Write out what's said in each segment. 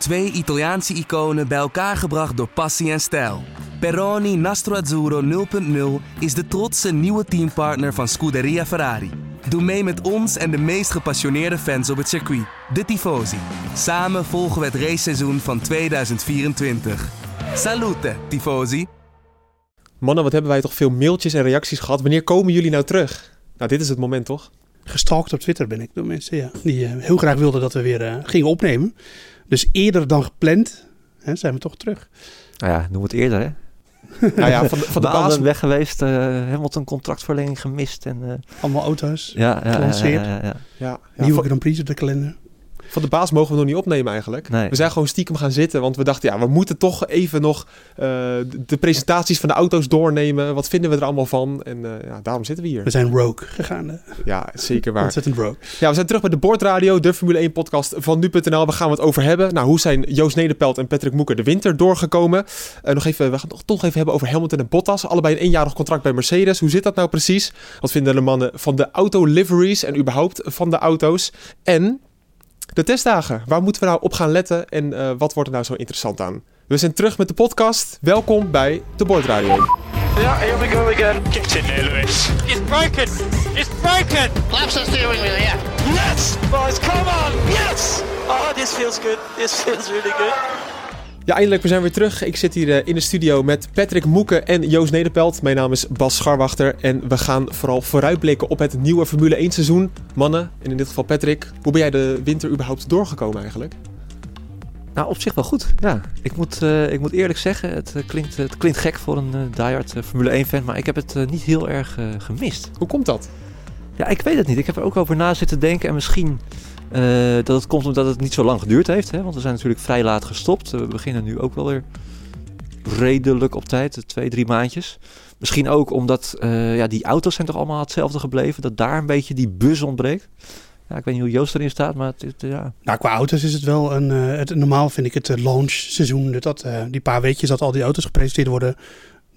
Twee Italiaanse iconen bij elkaar gebracht door passie en stijl. Peroni Nastro Azzurro 0.0 is de trotse nieuwe teampartner van Scuderia Ferrari. Doe mee met ons en de meest gepassioneerde fans op het circuit, de Tifosi. Samen volgen we het raceseizoen van 2024. Salute, Tifosi! Mannen, wat hebben wij toch veel mailtjes en reacties gehad. Wanneer komen jullie nou terug? Nou, dit is het moment toch? Gestalkt op Twitter ben ik door mensen, ja. Die eh, heel graag wilden dat we weer eh, gingen opnemen. Dus eerder dan gepland hè, zijn we toch terug. Nou ja, noem het eerder, hè? Nou ja, van de, van de baas... weg geweest, eh Hamilton contractverlenging gemist. En, eh, Allemaal auto's, ja, ja, ja, ja, Gelanceerd. ja, ja. Ja, ja, nieuwe van, Grand Prix op de kalender. Van de baas mogen we nog niet opnemen eigenlijk. Nee. We zijn gewoon stiekem gaan zitten, want we dachten, ja, we moeten toch even nog eh, de- presentaties van de auto's doornemen. Wat vinden we er allemaal van? En eh, ja, daarom zitten we We hier. zijn rogue gegaan. eh, Ja, zeker waar. ontzettend rogue. Ja, we zijn terug bij de Boordradio, de Formule 1 podcast van nu.nl. We gaan we het over hebben. Nou, hoe zijn Joost Nederpelt en Patrick Moeker de winter doorgekomen? Eh, nog even, we gaan het nog toch even hebben over Hamilton en Bottas. Allebei een eenjarig contract bij Mercedes. Hoe zit dat nou precies? Wat vinden de mannen van de auto liveries en überhaupt van de auto's? En de testdagen. Waar moeten we nou op gaan letten en eh, wat wordt er nou zo interessant aan? We zijn terug met de podcast. Welkom bij de Boordradio. Yeah, here we go again. Get in there, Lewis. It's broken. It's broken. Laps the steering wheel, yeah. Yes, boys, come on. Yes. Oh, this feels good. This feels really good. Ja, eindelijk, we zijn weer terug. Ik zit hier eh, in de studio met Patrick Moeken en Joost Nederpelt. Mijn naam is Bas Scharwachter en we gaan vooral vooruitblikken op het nieuwe Formule 1 seizoen. Mannen, en in dit geval Patrick, hoe ben jij de winter überhaupt doorgekomen eigenlijk? Nou, op zich wel goed. Ja, ik moet, eh, ik moet eerlijk zeggen, het, eh, klinkt, het klinkt gek voor een eh, diehard eh, Formule 1 fan, maar ik heb het niet heel erg gemist. Hoe komt dat? Ja, ik weet het niet. Ik heb er ook over na zitten denken en misschien dat het komt omdat het niet zo lang geduurd heeft. Hè? Want we zijn natuurlijk vrij laat gestopt. We beginnen nu ook wel weer redelijk op tijd, eh, twee, drie maandjes. Misschien ook omdat eh, ja, die auto's zijn toch allemaal hetzelfde gebleven, dat daar een beetje die buzz ontbreekt. Ja, ik weet niet hoe Joost erin staat, maar het, ja, Nou, qua auto's is het wel een. eh, het, normaal vind ik het launchseizoen. Dat, dat, eh, die paar weekjes dat al die auto's gepresenteerd worden.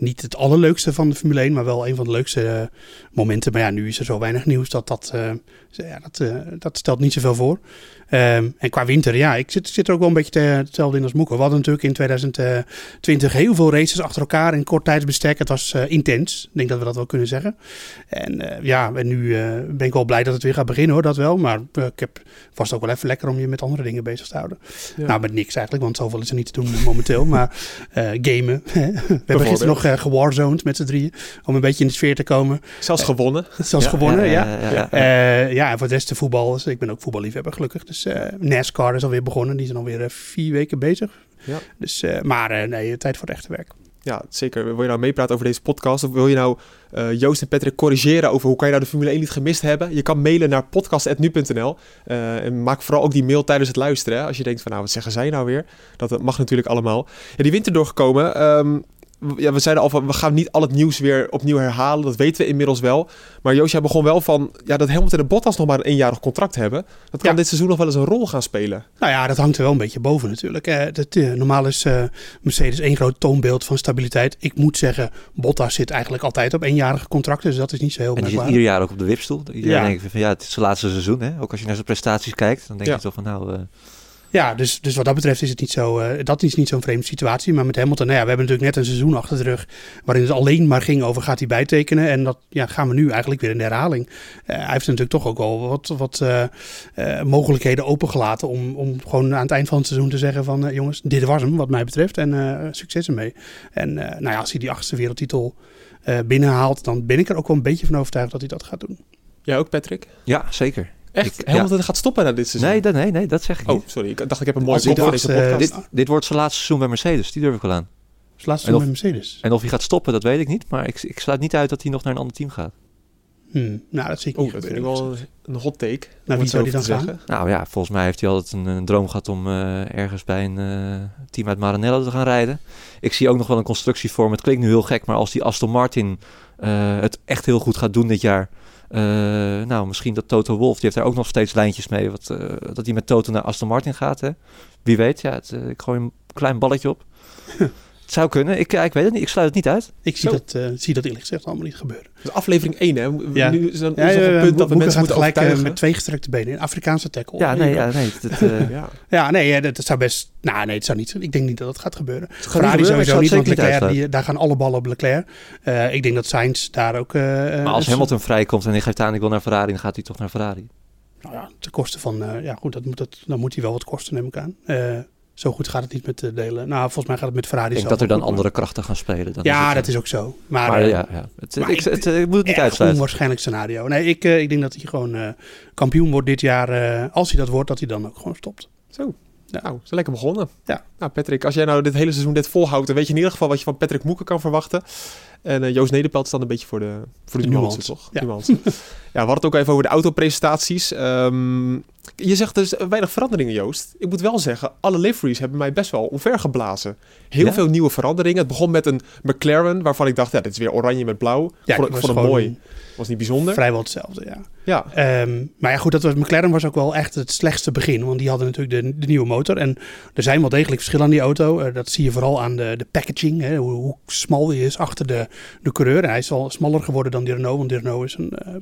Niet het allerleukste van de Formule 1, maar wel een van de leukste eh, momenten. Maar ja, nu is er zo weinig nieuws dat dat. eh, ja, dat, eh, dat stelt niet zoveel voor. Ehm, en qua winter, ja, ik zit, zit er ook wel een beetje te- hetzelfde in als Moeke. We hadden natuurlijk in 2020 heel veel races achter elkaar in kort tijdsbestek. Het was eh, intens. Ik denk dat we dat wel kunnen zeggen. En ja, en nu ben ik wel blij dat het weer gaat beginnen hoor, dat wel. Maar ik heb vast ook wel even lekker om je met andere dingen bezig te houden. Ja. Nou, met niks eigenlijk, want zoveel is er niet te doen momenteel. Maar gamen. we hebben gisteren nog eh gewarzoned met z'n drieën. Om een beetje in de sfeer te komen. Zelfs gewonnen. Zelfs Ja, gewonnen, ja. ja, ja, ja. Eh, ja, en voor de rest de voetbal. Dus ik ben ook voetballiefhebber gelukkig. Dus eh, NASCAR is alweer begonnen. Die zijn alweer eh, vier weken bezig. Ja. Dus, eh, maar eh, nee, tijd voor het echte werk. Ja, zeker. Wil je nou meepraten over deze podcast? Of wil je nou eh, Joost en Patrick corrigeren over hoe kan je nou de Formule 1 niet gemist hebben? Je kan mailen naar podcast.nu.nl. Eh, en maak vooral ook die mail tijdens het luisteren. Hè? Als je denkt van nou, wat zeggen zij nou weer? Dat eh, mag natuurlijk allemaal. Ja, die winter doorgekomen. Ehm, ja, we zeiden al van, we gaan niet al het nieuws weer opnieuw herhalen. Dat weten we inmiddels wel. Maar Joost, jij begon wel van, ja, dat Hamilton en Bottas nog maar een eenjarig contract hebben. Dat kan Ja. dit seizoen nog wel eens een rol gaan spelen. Nou ja, dat hangt er wel een beetje boven natuurlijk. Eh, dat, eh, normaal is eh, Mercedes één groot toonbeeld van stabiliteit. Ik moet zeggen, Bottas zit eigenlijk altijd op eenjarige contracten. Dus dat is niet zo heel En merkwaardig. ieder jaar ook op de wipstoel. Iedereen Ja. denkt van ja, het is zijn laatste seizoen. Hè? Ook als je naar zijn prestaties kijkt, dan denk Ja. je toch van nou... eh, Ja, dus, dus wat dat betreft is het niet zo. eh, dat is niet zo'n vreemde situatie. Maar met Hamilton, nou ja, we hebben natuurlijk net een seizoen achter de rug. waarin het alleen maar ging over gaat hij bijtekenen. En dat ja, gaan we nu eigenlijk weer in de herhaling. Eh, hij heeft natuurlijk toch ook al wat, wat eh, eh, mogelijkheden opengelaten. Om, om gewoon aan het eind van het seizoen te zeggen: van jongens, dit was hem, wat mij betreft. En eh, succes ermee. En eh, nou ja, als hij die achtste wereldtitel eh, binnenhaalt, dan ben ik er ook wel een beetje van overtuigd dat hij dat gaat doen. Jij ook, Patrick? ja, zeker. Echt? Ik- Hamilton gaat stoppen na dit seizoen? Nee, dat, nee, nee, dat zeg ik niet. Oh, sorry. Ik dacht ik heb een mooie hij kop voor de deze achtste- podcast. Dit, dit wordt zijn laatste seizoen bij Mercedes, die durf ik wel aan. Dus laatste En seizoen met Mercedes. En of hij gaat stoppen, dat weet ik niet. Maar ik, ik sluit niet uit dat hij nog naar een ander team gaat. Hmm, nou, dat zie ik Oh, niet dat vind ik wel een hot take. om wie zou die dan gaan? zeggen. Nou ja, volgens mij heeft hij altijd een, een droom gehad om eh, ergens bij een eh, team uit Maranello te gaan rijden. Ik zie ook nog wel een constructie voor. Het klinkt nu heel gek, maar als die Aston Martin eh, het echt heel goed gaat doen dit jaar. eh, nou, misschien dat Toto Wolff, die heeft daar ook nog steeds lijntjes mee. Wat, eh, dat hij met Toto naar Aston Martin gaat. Hè? Wie weet, ja, het, ik gooi een klein balletje op. Het zou kunnen. Ik, ik weet het niet. Ik sluit het niet uit. Ik zie Zo. dat, eh, zie dat eerlijk gezegd allemaal niet gebeuren. Dus aflevering 1, hè? Ja. Nu is er Ja, is een punt dat we mensen moeten gelijk eh, overtuigen. met twee gestrekte benen. Een Afrikaanse tackle. Ja, nee, ja, nee. Dat, eh, Ja. Ja, nee, dat zou best. Nou, nee, het zou niet. Ik denk niet dat dat gaat gebeuren. gaat Ferrari gebeuren, sowieso niet, zou want Leclerc, die, daar gaan alle ballen op Leclerc. Eh, ik denk dat Sainz daar ook. eh, maar als Hamilton vrijkomt en hij geeft aan ik wil naar Ferrari, dan gaat hij toch naar Ferrari. Nou ja, ten koste van. eh, ja, goed, dat moet, dat, dan moet hij wel wat kosten, neem ik aan. Eh, zo goed gaat het niet met de delen. Nou, volgens mij gaat het met Ferrari. Ik denk dat er dan goed, andere krachten gaan spelen. Dan Ja, dat eh, is ook zo. Maar, Maar eh, ja, ja. Het, maar ik, ik- het, eh, ik moet het niet uitsluiten. onwaarschijnlijk scenario. Nee, ik, eh, ik denk dat hij gewoon eh, kampioen wordt dit jaar. eh, als hij dat wordt, dat hij dan ook gewoon stopt. Zo. Ja. Nou, ze lekker begonnen. Ja. Nou, Patrick, als jij nou dit hele seizoen dit volhoudt, dan weet je in ieder geval wat je van Patrick Moeken kan verwachten. En eh, Joost Nederpelt is dan een beetje voor de, voor de, De nuance, nuance. toch? Ja. Nuance. ja, we hadden het ook even over de autoprestaties. Ehm, je zegt dus weinig veranderingen, Joost. Ik moet wel zeggen, alle liveries hebben mij best wel omvergeblazen. Heel Ja? veel nieuwe veranderingen. Het begon met een McLaren, waarvan ik dacht, ja, dit is weer oranje met blauw. Ja, vond, ik vond gewoon mooi. Was niet bijzonder. Vrijwel hetzelfde, ja. Ja, Ehm, maar ja, goed, dat was, McLaren was ook wel echt het slechtste begin. Want die hadden natuurlijk de, de nieuwe motor. En er zijn wel degelijk verschillen aan die auto. Eh, dat zie je vooral aan de, de packaging. Hè, hoe, hoe smal die is achter de, de coureur. En hij is al smaller geworden dan die Renault. Want die Renault is een eh,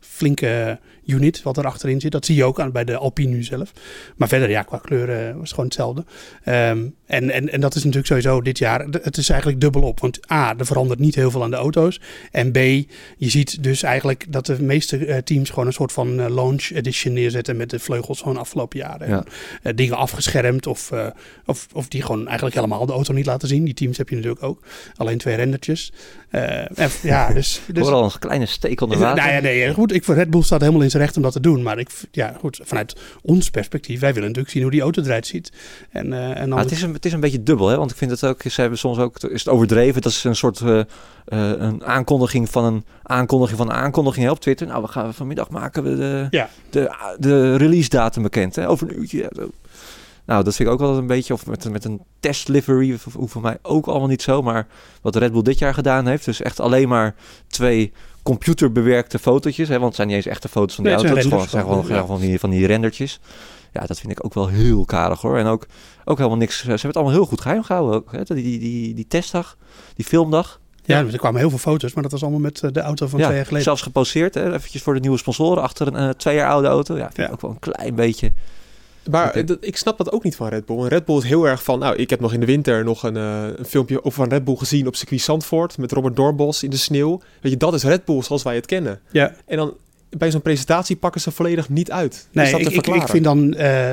flinke unit wat er achterin zit. Dat zie je ook aan, bij de Alpine nu zelf. Maar verder, ja, qua kleur eh, was het gewoon hetzelfde. Ehm, en, en, en dat is natuurlijk sowieso dit jaar. Het is eigenlijk dubbel op. Want A, er verandert niet heel veel aan de auto's. En B, je ziet dus eigenlijk dat de meeste teams gewoon een soort van launch edition neerzetten met de vleugels van de afgelopen jaren. Ja. En, dingen afgeschermd of, of, of die gewoon eigenlijk helemaal de auto niet laten zien. Die teams heb je natuurlijk ook. Alleen twee rendertjes. Eh, en, ja, dus... Dus hoor al een kleine steek onder water. nou ja, nee, goed. Ik, Red Bull staat helemaal in zijn recht om dat te doen. Maar ik, ja, goed, vanuit ons perspectief, wij willen natuurlijk zien hoe die auto eruit ziet. En, eh, en dan Maar het, is een, het is een beetje dubbel, hè? want ik vind het ook, ze hebben soms ook, is het overdreven, dat is een soort eh, eh, een aankondiging van een aankondiging van een aankondiging hè, op Twitter. Nou, we gaan vanmiddag maken we de, Ja. de, de release datum bekend, hè? over een uurtje. ja. Nou, dat vind ik ook wel een beetje, of met, met een test livery, hoeft voor mij ook allemaal niet zo. Maar wat Red Bull dit jaar gedaan heeft, dus echt alleen maar twee computerbewerkte fotootjes. Hè, want het zijn niet eens echte foto's van die Nee, auto. zijn Het zijn gewoon, zijn van, die, van die rendertjes. Ja, dat vind ik ook wel heel karig hoor. En ook, ook helemaal niks. Ze hebben het allemaal heel goed geheim gehouden. Ook, hè? Die, die, die, die testdag, die filmdag. Ja, er kwamen heel veel foto's, maar dat was allemaal met eh, de auto van ja, twee jaar geleden. zelfs geposeerd. Hè? Eventjes voor de nieuwe sponsoren achter een eh, twee jaar oude auto. Ja, vind ik ook wel een klein beetje. Maar ik snap dat ook niet van Red Bull. En Red Bull is heel erg van... Nou, ik heb nog in de winter nog een, eh, een filmpje over van Red Bull gezien op circuit Zandvoort... met Robert Doorbos in de sneeuw. Weet je, dat is Red Bull zoals wij het kennen. Ja, En dan bij zo'n presentatie pakken ze volledig niet uit. nee, dat ik, ik, vind dan eh,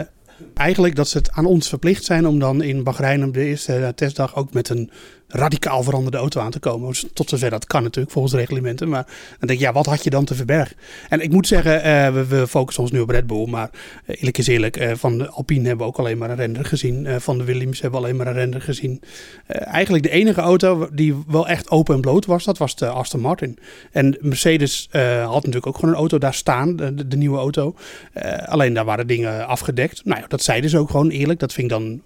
eigenlijk dat ze het aan ons verplicht zijn om dan in Bahrein op de eerste eh, testdag ook met een radicaal veranderde auto aan te komen. Tot zover dat kan natuurlijk volgens de reglementen. Maar dan denk ik, ja, wat had je dan te verbergen? En ik moet zeggen, eh, we, we focussen ons nu op Red Bull. Maar eh, eerlijk is eerlijk, eh, van de Alpine hebben we ook alleen maar een render gezien. Van de Williams hebben we alleen maar een render gezien. Eigenlijk de enige auto die wel echt open en bloot was, dat was de Aston Martin. En Mercedes had natuurlijk ook gewoon een auto daar staan, de, nieuwe auto. Alleen daar waren dingen afgedekt. Nou ja, dat zeiden ze ook gewoon eerlijk. Dat vind ik dan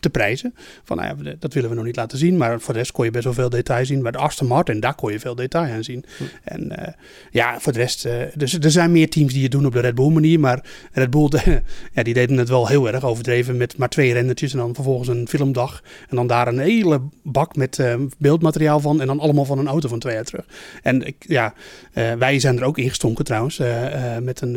te prijzen. Van nou ja, dat willen we nog niet laten zien. Maar voor de rest kon je best wel veel detail zien. Bij de Aston Martin, daar kon je veel detail aan zien. En eh, ja, voor de rest... eh, dus er zijn meer teams die het doen op de Red Bull manier. Maar Red Bull, ja, die deden het wel heel erg overdreven. Met maar twee rendertjes en dan vervolgens een filmdag. En dan daar een hele bak met eh, beeldmateriaal van. En dan allemaal van een auto van twee jaar terug. En ik, ja, wij zijn er ook ingestonken trouwens. met een,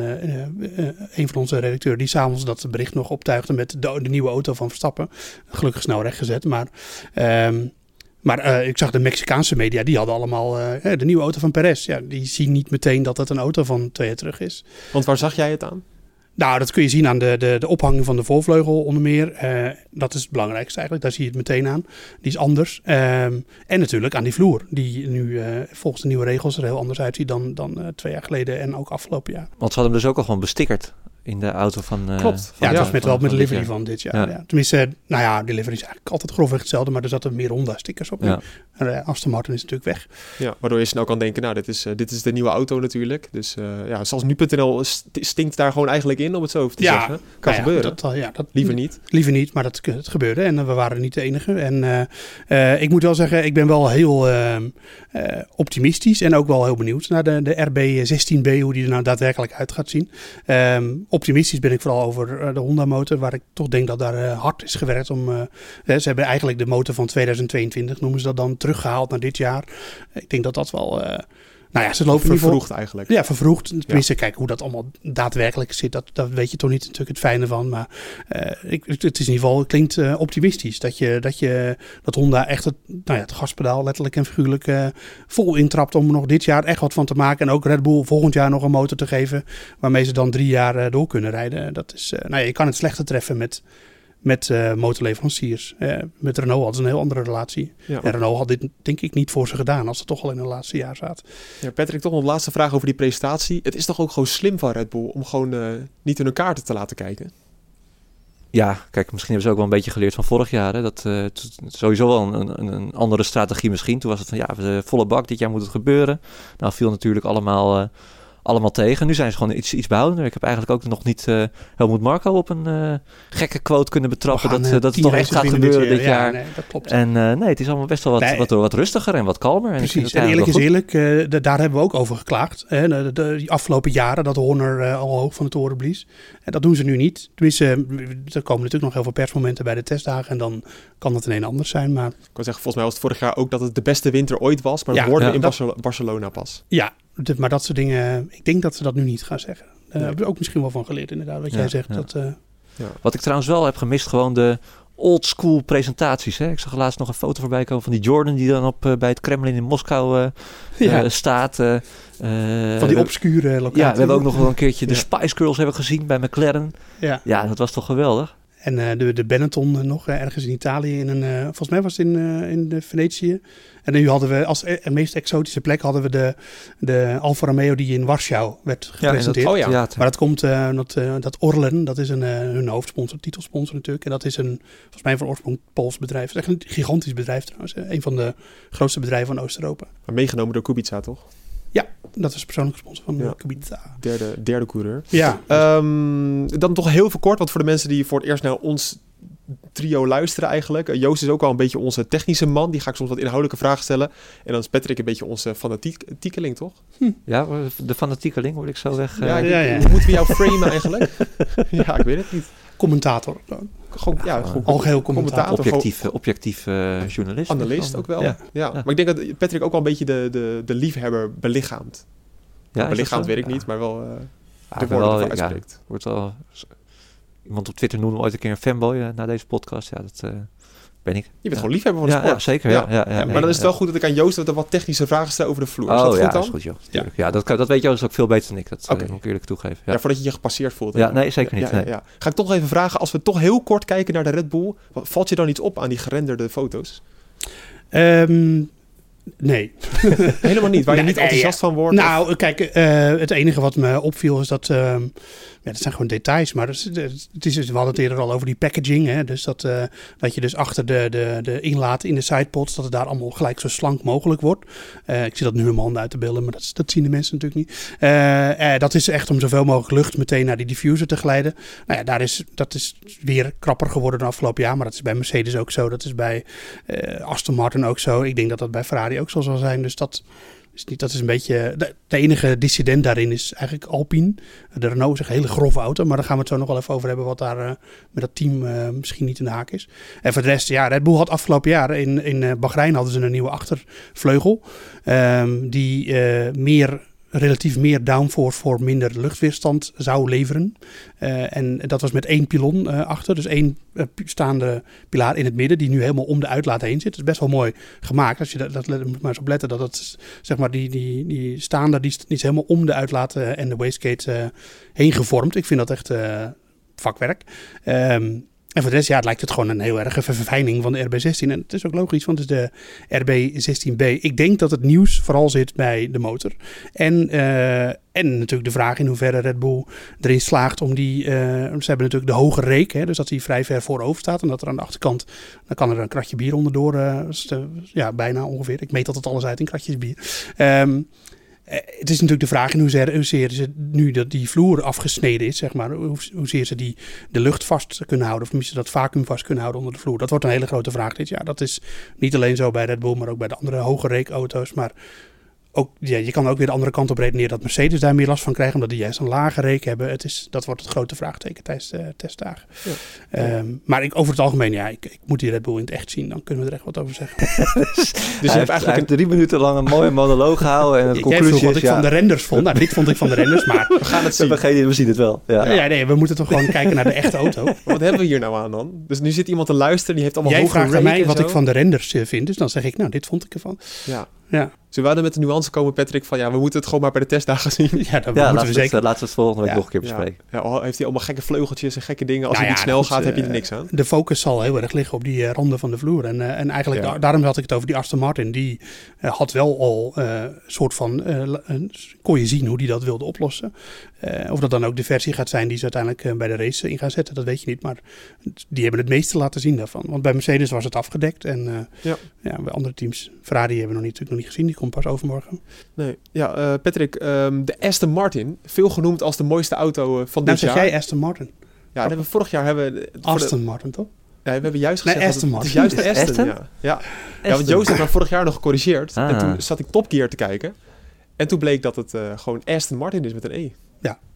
een van onze redacteuren die s'avonds dat bericht nog optuigde met de, de nieuwe auto van Verstappen. Gelukkig snel rechtgezet. Maar, ehm, maar eh, ik zag de Mexicaanse media, die hadden allemaal eh, de nieuwe auto van Perez. Ja, die zien niet meteen dat het een auto van twee jaar terug is. Want waar zag jij het aan? Nou, dat kun je zien aan de, de, de ophanging van de voorvleugel onder meer. Eh, dat is het belangrijkste eigenlijk. Daar zie je het meteen aan. Die is anders. Ehm, en natuurlijk aan die vloer. Die nu eh, volgens de nieuwe regels er heel anders uitziet dan, dan eh, twee jaar geleden en ook afgelopen jaar. Want ze hadden hem dus ook al gewoon bestickerd in de auto van. eh, Klopt. van- Ja, het was met, wel met de van dit livery jaar. van dit jaar. Ja. Ja. Tenminste, nou ja, de livery is eigenlijk altijd grofweg hetzelfde, maar er zaten meer Honda-stickers op. Ja. En eh, Aston Martin is natuurlijk weg. Ja, waardoor je snel kan denken, nou, dit is, eh, dit is de nieuwe auto natuurlijk. Dus eh, ja, zoals nu.nl st- stinkt daar gewoon eigenlijk in, om het zo te Ja, zeggen. Kan Nou ja, gebeuren. Dat, ja, dat, Liever niet. Liever niet, maar dat, het gebeurde. En we waren niet de enige. En eh, eh, ik moet wel zeggen, ik ben wel heel ehm, eh, optimistisch. En ook wel heel benieuwd naar de, de RB16B, hoe die er nou daadwerkelijk uit gaat zien. Ehm, optimistisch ben ik vooral over eh, de Honda motor, waar ik toch denk dat daar eh, hard is gewerkt om. eh, hè, ze hebben eigenlijk de motor van 2022, noemen ze dat dan, teruggehaald naar dit jaar. Ik denk dat dat wel. Nou ja, ze lopen Vervroegd eigenlijk. ja, vervroegd. Tenminste, kijk hoe dat allemaal daadwerkelijk zit. Dat, dat weet je toch niet natuurlijk het fijne van. Maar eh, ik, het is in ieder geval, het klinkt eh, optimistisch. Dat, je, dat, je, dat Honda echt het, nou ja, het gaspedaal letterlijk en figuurlijk eh, vol intrapt. Om er nog dit jaar echt wat van te maken. En ook Red Bull volgend jaar nog een motor te geven. Waarmee ze dan drie jaar door kunnen rijden. Dat is, nou ja, je kan het slechter treffen met, met eh, motorleveranciers. Eh, met Renault hadden ze een heel andere relatie. Ja. En Renault had dit denk ik niet voor ze gedaan. Als ze toch al in het laatste jaar zaten. Ja, Patrick, toch nog een laatste vraag over die presentatie. Het is toch ook gewoon slim van Red Bull om gewoon eh, niet in hun kaarten te laten kijken? Ja, kijk, misschien hebben ze ook wel een beetje geleerd van vorig jaar. Hè? Dat eh, sowieso wel een, een, een andere strategie misschien. Toen was het van ja, we volle bak, dit jaar moet het gebeuren. Nou, viel natuurlijk allemaal, eh, allemaal tegen. Nu zijn ze gewoon iets, iets behoudender. Ik heb eigenlijk ook nog niet eh Helmoet Marco op een eh, gekke quote kunnen betrappen. Gaan, Dat, eh, dat het toch echt gaat gebeuren dit Ja, jaar. nee, dat klopt. En eh, nee, het is allemaal best wel wat, Nee. wat, wat rustiger en wat kalmer. En Precies, het en eerlijk is eerlijk, eh, de- daar hebben we ook over geklaagd. Hè, de, de- die afgelopen jaren dat Horner eh, al hoog van de toren blies. En dat doen ze nu niet. Tenminste, er komen natuurlijk nog heel veel persmomenten bij de testdagen. En dan kan dat ineens anders zijn. Maar Ik kan zeggen, volgens mij was het vorig jaar ook dat het de beste winter ooit was. Maar Ja, in Dat- Barcelona pas. ja, maar dat soort dingen, ik denk dat ze dat nu niet gaan zeggen. Daar Nee. hebben we ook misschien wel van geleerd inderdaad. Wat Ja, jij zegt, ja. dat... eh, Wat ik trouwens wel heb gemist, gewoon de old school presentaties. Hè? Ik zag laatst nog een foto voorbij komen van die Jordan die dan op, eh, bij het Kremlin in Moskou eh, ja, staat. eh, eh, van die obscure locatie. Ja, we hebben ook nog wel een keertje de. Spice Girls hebben gezien bij McLaren. Ja. Ja, dat was toch geweldig. En eh, de, de Benetton eh, nog eh, ergens in Italië. In een, eh, volgens mij was het in, eh, in de Venetië. En nu hadden we als e- meest exotische plek hadden we de, de Alfa Romeo die in Warschau werd gepresenteerd. oh ja. Maar dat komt, eh, dat, eh, dat Orlen, dat is een, eh, hun hoofdsponsor, titelsponsor natuurlijk. En dat is een, volgens mij van oorsprong Pools bedrijf. Het is echt een gigantisch bedrijf trouwens. Een van de grootste bedrijven van Oost-Europa. Maar meegenomen door Kubica, toch? Dat is de persoonlijke sponsor van Ja. ja. Kubica. Derde, derde coureur. Ja, Ehm, dan toch heel veel kort, want voor de mensen die voor het eerst naar ons trio luisteren eigenlijk. eh, Joost is ook wel een beetje onze technische man. Die ga ik soms wat inhoudelijke vragen stellen. En dan is Patrick een beetje onze fanatiekeling, toch? Ja, de fanatiekeling word ik zo weg. eh, ja, ja, ja. Hoe moeten we jou framen eigenlijk? ja, ik weet het niet. commentator. Gewoon, ja, gewoon Algeheel commentator. objectief, objectief eh, journalist. Analist ook wel. Ja. Ja. Maar ik denk dat Patrick ook wel een beetje de, de, de liefhebber belichaamt. Ja, belichaamt weet ik Ja. niet, maar wel eh Ja, de woorden wel- ja, uitspreekt. wordt wel... Iemand op Twitter noemde me ooit een keer een fanboy eh, na deze podcast. Ja, dat eh, ben ik. Je bent Ja. gewoon liefhebber van de Ja, sport. ja, zeker. Ja. Ja, ja, Ja, nee, maar dan is het wel goed dat ik aan Joost wat, wat technische vragen stel over de vloer. Oh, is dat ja, goed dan? is goed, joh. Ja, dat, kan, dat weet Joost ook veel beter dan ik. Dat eh, moet ik eerlijk toegeven. Ja. Ja. voordat je je gepasseerd voelt. Ja, nee, zeker niet, Ja, ja, nee. ja. Ga ik toch even vragen, als we toch heel kort kijken naar de Red Bull, wat- valt je dan iets op aan die gerenderde foto's? Ehm, nee. Helemaal niet, waar je Nee, niet nee, enthousiast van wordt. of- Nou, kijk, eh, het enige wat me opviel is dat. ehm, ja, dat zijn gewoon details. Maar dat is, het is, we hadden het eerder al over die packaging. Hè, dus dat, eh, dat je dus achter de, de, de inlaat in de sidepods. dat het daar allemaal gelijk zo slank mogelijk wordt. Eh, ik zie dat nu in mijn handen uit te beelden, maar dat, dat zien de mensen natuurlijk niet. Eh, dat is echt om zoveel mogelijk lucht meteen naar die diffuser te glijden. Nou ja, daar is, dat is weer krapper geworden de afgelopen jaar. Maar dat is bij Mercedes ook zo. Dat is bij Aston Martin ook zo. Ik denk dat dat bij Ferrari ook zo zal zijn. Dus dat. Is niet, dat is een beetje. De, enige dissident daarin is eigenlijk Alpine. De Renault is een hele grove auto. Maar daar gaan we het zo nog wel even over hebben. Wat daar eh, met dat team eh, misschien niet in de haak is. En voor de rest, ja, Red Bull had afgelopen jaar in, in eh, Bahrein hadden ze een nieuwe achtervleugel. ehm, die meer, relatief meer downforce voor minder luchtweerstand zou leveren. Eh, en dat was met één pilon eh, achter. Dus één eh, staande pilaar in het midden. Die nu helemaal om de uitlaat heen zit. Dat is best wel mooi gemaakt. Als je dat, dat moet maar eens op letten. Dat het, zeg maar, die, die, die staande, die die is helemaal om de uitlaat en de wastegate heen gevormd. Ik vind dat echt vakwerk. Ehm, en voor de rest, ja, het lijkt het gewoon een heel erge verfijning van de RB16. En het is ook logisch, want het is de RB16B. Ik denk dat het nieuws vooral zit bij de motor. En, eh, en natuurlijk de vraag in hoeverre Red Bull erin slaagt om die... eh, ze hebben natuurlijk de hoge reek, hè, dus dat die vrij ver voorover staat. En dat er aan de achterkant, dan kan er een kratje bier onderdoor. eh, ja, bijna ongeveer. Ik meet altijd alles uit in kratjes bier. Eh, het is natuurlijk de vraag in hoezeer, hoezeer ze nu dat die vloer afgesneden is, zeg maar, hoe, hoezeer ze die de lucht vast kunnen houden, of misschien dat vacuüm vast kunnen houden onder de vloer. Dat wordt een hele grote vraag dit jaar. Dat is niet alleen zo bij Red Bull, maar ook bij de andere hoge reekauto's. Maar ook, ja, je kan ook weer de andere kant op redeneren dat Mercedes daar meer last van krijgt, omdat die juist een lage reken hebben. Het is, dat wordt het grote vraagteken tijdens de testdagen. Ja. Ehm, maar ik, over het algemeen, ja, ik, ik moet die Red Bull in het echt zien. Dan kunnen we er echt wat over zeggen. dus je hij, hebt heeft, eigenlijk heeft drie minuten lang een mooie monoloog gehouden. En vroeg conclusie wat ik van de renders vond. Nou, dit vond ik van de renders, maar We gaan het we, zien. hebben geen we zien het wel. Ja. ja. nee, we moeten toch gewoon kijken naar de echte auto. Wat hebben we hier nou aan dan? Dus nu zit iemand te luisteren, die heeft allemaal Jij vraagt aan mij wat zo. ik van de renders eh, vind, dus dan zeg ik, nou, dit vond ik ervan. Ja. Ja, Zullen we dan met de nuance komen, Patrick, van ja, we moeten het gewoon maar bij de testdagen zien. ja dat Ja, moeten laten we we, het, zeker. eh, laten we het volgende week Ja. nog een keer bespreken. Ja, al heeft hij allemaal gekke vleugeltjes en gekke dingen. Als Nou het ja, niet snel goed, gaat, heb je er eh, niks aan. De focus zal heel erg liggen op die eh, randen van de vloer. En, eh, en eigenlijk, Ja. da- daarom had ik het over die Aston Martin. Die eh, had wel al eh, een soort van, eh, kon je zien hoe die dat wilde oplossen. Eh, of dat dan ook de versie gaat zijn die ze uiteindelijk eh, bij de race in gaan zetten, dat weet je niet. Maar die hebben het meeste laten zien daarvan. Want bij Mercedes was het afgedekt. En eh, Ja. ja. bij andere teams, Ferrari hebben we nog niet, natuurlijk nog niet gezien. Die komt pas overmorgen. Nee. Ja, eh, Patrick, ehm, de Aston Martin, veel genoemd als de mooiste auto eh, van Nou dit zeg jaar. jij Aston Martin. Ja, dat hebben we vorig jaar hebben we, voor de- Aston Martin, toch? ja, we hebben juist gezegd Aston het, het is Martin. juist de Aston. Aston? Ja. Ja. ja, want Joost heeft me vorig jaar nog gecorrigeerd. En Ah. toen zat ik Top Gear te kijken. En toen bleek dat het eh, gewoon Aston Martin is met een E.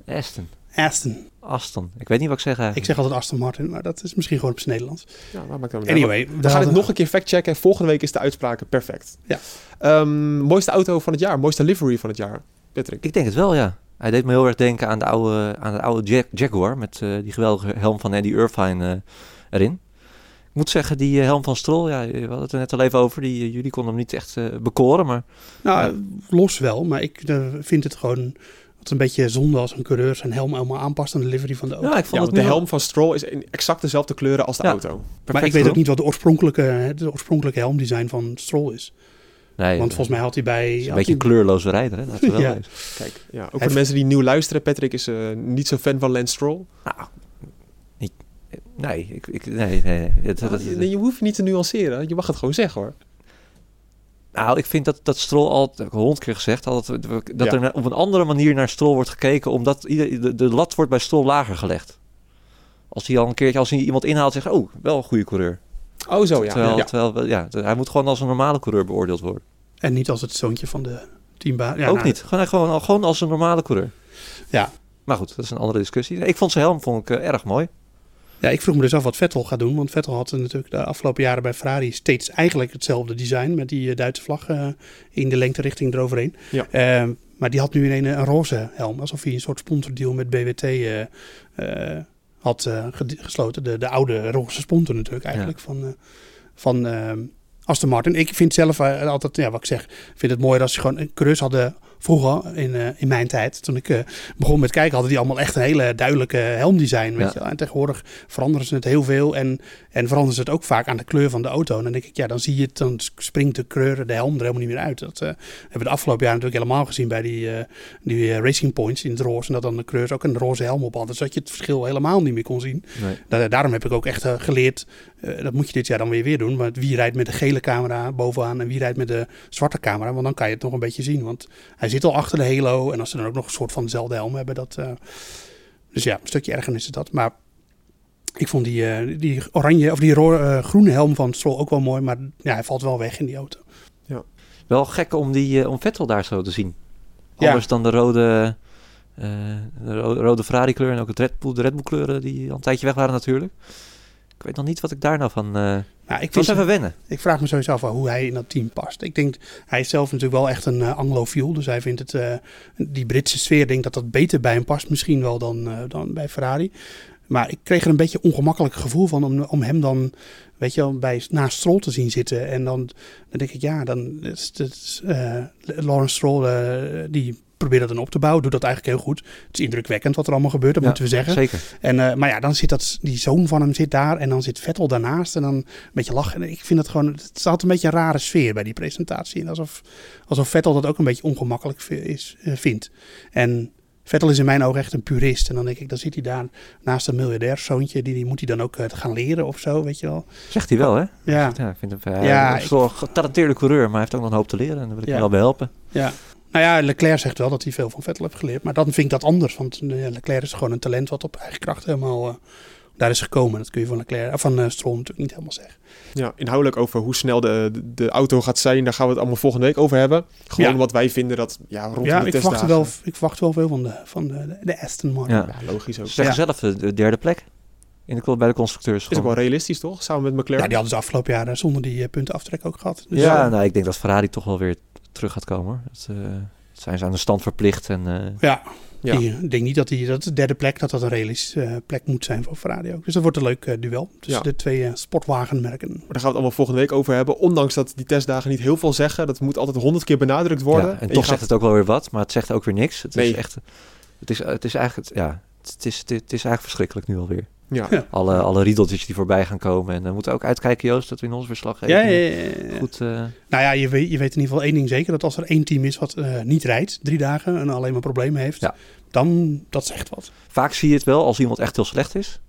Aston. Aston. Aston. Ik weet niet wat ik zeg Ik zeg altijd Aston Martin, maar dat is misschien gewoon op het Nederlands. Ja, maar maakt uit. Anyway, We gaan het nog een keer factchecken. Volgende week is de uitspraak perfect. Ja. Ehm, mooiste auto van het jaar, mooiste livery van het jaar. Patrick. Ik denk het wel, ja. Hij deed me heel erg denken aan de oude, aan de oude Jag- Jaguar met eh, die geweldige helm van Eddie Irvine eh, erin. Ik moet zeggen, die eh, helm van Stroll, ja, we hadden het er net al even over. Die, jullie konden hem niet echt eh, bekoren, maar Nou, los wel, maar ik vind het gewoon een beetje zonde als een coureur zijn helm helemaal aanpast aan de livery van de auto. ja, ik vond Ja, de wel helm van Stroll is in exact dezelfde kleuren als de Ja. auto. maar perfect ik weet ook niet wat de oorspronkelijke, de oorspronkelijke helmdesign van Stroll is. Nee, Want volgens mij had hij bij... een had beetje een kleurloze rijder, hè? We wel Ja. Kijk, ja, ook voor de mensen die nieuw luisteren. Patrick is eh, niet zo fan van Lance Stroll. Nou, nee, ik, ik, nee, nee. nee. Het- dat- nee, je hoeft niet te nuanceren. Je mag het gewoon zeggen hoor. Nou, ik vind dat, dat Stroll al, dat heb ik al honderd keer gezegd, al dat, Ja. er op een andere manier naar Stroll wordt gekeken, omdat ieder, de, de lat wordt bij Stroll lager gelegd. Als hij al een keertje, als hij iemand inhaalt, zegt, oh, wel een goede coureur. Oh zo, ja. terwijl, ja. terwijl, ja, hij moet gewoon als een normale coureur beoordeeld worden. En niet als het zoontje van de teambaan. Ja, Ook nou, niet, gewoon, gewoon, gewoon als een normale coureur. Ja. Maar goed, dat is een andere discussie. Ik vond zijn helm vond ik, eh, erg mooi. Ja, ik vroeg me dus af wat Vettel gaat doen. Want Vettel had natuurlijk de afgelopen jaren bij Ferrari steeds eigenlijk hetzelfde design. Met die eh, Duitse vlag eh, in de lengte richting eroverheen. Ja. Ehm, maar die had nu in een, een roze helm. Alsof hij een soort sponsordeal met BWT eh, had gesloten. De, de oude roze sponsor natuurlijk eigenlijk van, van ehm, Aston Martin. Ik vind zelf altijd, ja, wat ik zeg, ik vind het mooi als ze gewoon een coureurs hadden vroeger in, eh, in mijn tijd. Toen ik eh, begon met kijken, hadden die allemaal echt een hele duidelijke helmdesign. Weet Ja. je wel. En tegenwoordig veranderen ze het heel veel en, en veranderen ze het ook vaak aan de kleur van de auto. En dan denk ik, ja, dan zie je het, dan springt de kleur, de helm er helemaal niet meer uit. Dat eh, hebben we de afgelopen jaren natuurlijk helemaal gezien bij die, die Racing Points in het roze. En dat dan de kleur ook een roze helm op had. Dus dat je het verschil helemaal niet meer kon zien. Nee. Da- daarom heb ik ook echt geleerd, dat moet je dit jaar dan weer weer doen. Maar wie rijdt met de gele camera bovenaan en wie rijdt met de zwarte camera. Want dan kan je het nog een beetje zien. Want hij zit al achter de halo. En als ze dan ook nog een soort van dezelfde helm hebben. Dat, eh, dus ja, een stukje ergernis is dat. Maar ik vond die, eh, die oranje of die ro- eh, groene helm van Stroll ook wel mooi. Maar ja, hij valt wel weg in die auto. Wel gek om, die, om Vettel daar zo te zien. Ja. Anders dan de rode, de ro- rode Ferrari kleur en ook het Red Bull, de Red Bull kleuren die al een tijdje weg waren natuurlijk. Ik weet nog niet wat ik daar nou van... Nou, ik, was even wennen. ik vraag me sowieso af hoe hij in dat team past. Ik denk, hij is zelf natuurlijk wel echt een eh, anglofiel. Dus hij vindt het, eh, die Britse sfeer, denk dat dat beter bij hem past misschien wel dan, dan bij Ferrari. Maar ik kreeg er een beetje ongemakkelijk gevoel van om, om hem dan, weet je wel, bij, naast Stroll te zien zitten. En dan, dan denk ik, ja, dan is het, eh, Lawrence Stroll, die probeert dat dan op te bouwen. Doet dat eigenlijk heel goed. Het is indrukwekkend wat er allemaal gebeurt, dat Ja, moeten we zeggen. Zeker. En, eh, maar ja, dan zit dat, die zoon van hem zit daar en dan zit Vettel daarnaast en dan een beetje lachen. En ik vind het gewoon, het altijd een beetje een rare sfeer bij die presentatie. En alsof, alsof Vettel dat ook een beetje ongemakkelijk is, eh, vindt. En Vettel is in mijn ogen echt een purist. En dan denk ik, dan zit hij daar naast een miljardairzoontje, die, die moet hij dan ook eh, gaan leren of zo, weet je wel. Zegt hij wel, hè? Ja, Ja, ik vind hem eh, Ja, een getalenteerde coureur, maar hij heeft ook nog een hoop te leren. En daar wil ik Ja. hem wel bij helpen. ja. Nou ja, Leclerc zegt wel dat hij veel van Vettel heeft geleerd. Maar dan vind ik dat anders. Want eh, Leclerc is gewoon een talent wat op eigen kracht helemaal eh, daar is gekomen. Dat kun je van, Leclerc, of van eh, Stroll natuurlijk niet helemaal zeggen. Ja, inhoudelijk over hoe snel de, de, de auto gaat zijn, daar gaan we het allemaal volgende week over hebben. Gewoon Ja. wat wij vinden dat, ja, rond ja, de ik verwacht, testdagen. wel, ik verwacht wel veel van de, van de, de Aston Martin. Ja. Ja, logisch ook. Ze zeggen zelf de, de derde plek in de, bij de constructeurs. Is ook wel gewoon. realistisch, toch? Samen met McLaren. Ja, die hadden ze afgelopen jaren zonder die eh, punten aftrek ook gehad. Dus, ja, eh, nou, ik denk dat Ferrari toch wel weer terug gaat komen. hoor. Dat, eh, dat zijn ze aan de stand verplicht. En, eh, ja. Ja. Die- ik denk niet dat, die, dat de derde plek dat dat een realistische eh, plek moet zijn voor Ferrari ook. Dus dat wordt een leuk duel tussen Ja. de twee sportwagenmerken. Maar daar gaan we het allemaal volgende week over hebben. Ondanks dat die testdagen niet heel veel zeggen. Dat moet altijd honderd keer benadrukt worden. ja, en toch gaat- zegt het ook wel weer wat, maar het zegt ook weer niks. Het Nee. is echt, het is, het is eigenlijk, ja, het is, het is eigenlijk verschrikkelijk nu alweer. Ja. Ja. Alle, alle riedeltjes die voorbij gaan komen. En we moeten ook uitkijken, Joost, dat we in ons verslag Ja, ja, ja, ja. goed... eh, Nou ja, je weet, je weet in ieder geval één ding zeker. Dat als er één team is wat eh, niet rijdt, drie dagen, en alleen maar problemen heeft, Ja. dan dat zegt wat. vaak zie je het wel als iemand echt heel slecht is.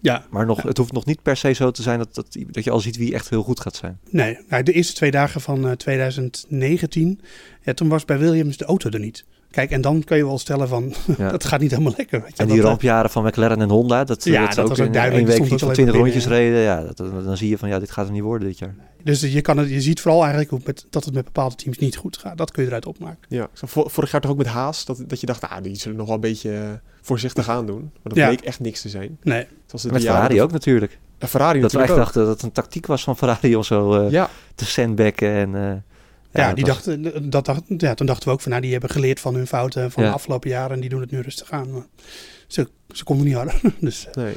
Ja, Maar nog, Ja. het hoeft nog niet per se zo te zijn dat, dat, dat je al ziet wie echt heel goed gaat zijn. nee. Nou, de eerste twee dagen van eh, 2019, ja, toen was bij Williams de auto er niet. Kijk, en dan kun je wel stellen van, Ja. dat gaat niet helemaal lekker. Weet je. En die Dat, eh, rampjaren van McLaren en Honda, dat, Ja, dat, ook was ook in duidelijk. Die week iets van ook 20 alleen rondjes reden. Ja, dat, dan zie je van ja, dit gaat er niet worden dit jaar. Dus je, kan het, je ziet vooral eigenlijk hoe met, dat het met bepaalde teams niet goed gaat. Dat kun je eruit opmaken. Ja, zo vor- vorig jaar toch ook met Haas, dat, dat je dacht, ah, die zullen nog wel een beetje eh, voorzichtig aan doen. Maar dat Ja. bleek echt niks te zijn. Nee, Zoals de Met Ferrari ook natuurlijk. En Ferrari Dat we echt ook. dachten dat het een tactiek was van Ferrari om zo eh, Ja, te sandbacken. En, eh, ja, die was- dachten, dat dacht, ja, toen dachten we ook van, nou, die hebben geleerd van hun fouten van Ja. de afgelopen jaren en die doen het nu rustig aan. Maar ze, ze konden niet harder. Dus eh, nee.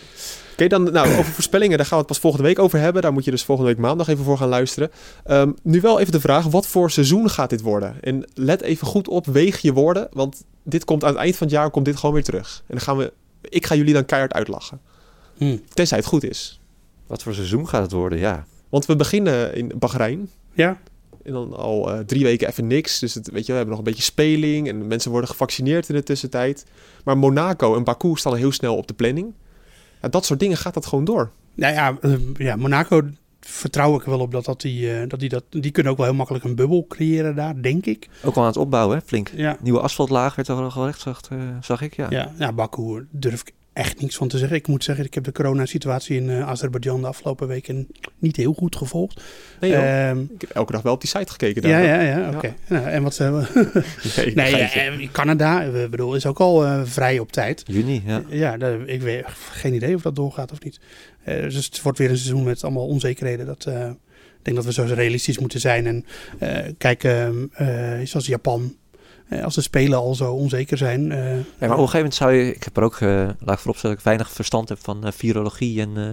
Oké, dan nou, over voorspellingen, daar gaan we het pas volgende week over hebben. Daar moet je dus volgende week maandag even voor gaan luisteren. Ehm, nu wel even de vraag, wat voor seizoen gaat dit worden? En let even goed op, weeg je woorden, want dit komt aan het eind van het jaar komt dit gewoon weer terug. En dan gaan we, ik ga jullie dan keihard uitlachen. hm. Tenzij het goed is. Wat voor seizoen gaat het worden? Ja. Want we beginnen in Bahrein. ja, En dan al eh, drie weken even niks. Dus het, weet je, we hebben nog een beetje speling. En mensen worden gevaccineerd in de tussentijd. Maar Monaco en Baku staan heel snel op de planning. Ja, dat soort dingen gaat dat gewoon door. Nou ja, eh, ja, Monaco vertrouw ik er wel op dat, dat, die, eh, dat die dat... Die kunnen ook wel heel makkelijk een bubbel creëren daar, denk ik. Ook al aan het opbouwen, hè? flink. Ja, Nieuwe asfaltlaag werd er al gerecht, zag, zag ik. Ja. ja. ja Baku durf ik echt niks van te zeggen. Ik moet zeggen, ik heb de coronasituatie in eh Azerbeidzjan de afgelopen weken niet heel goed gevolgd. Nee. Ehm, ik heb elke dag wel op die site gekeken. Daar. ja, ja, ja, oké. Nou, en wat ze Nee, Nee, eh, Canada, ik bedoel, is ook al eh, vrij op tijd. Juni, ja. Ja, daar- ik weet geen idee of dat doorgaat of niet. Eh, dus het wordt weer een seizoen met allemaal onzekerheden. Dat, eh, ik denk dat we zo realistisch moeten zijn. En eh, kijken, eh zoals Japan, eh, als de spelen al zo onzeker zijn. eh, Ja, maar op een gegeven moment zou je... Ik heb er ook, eh laat ik vooropstellen, dat ik weinig verstand heb van eh, virologie en eh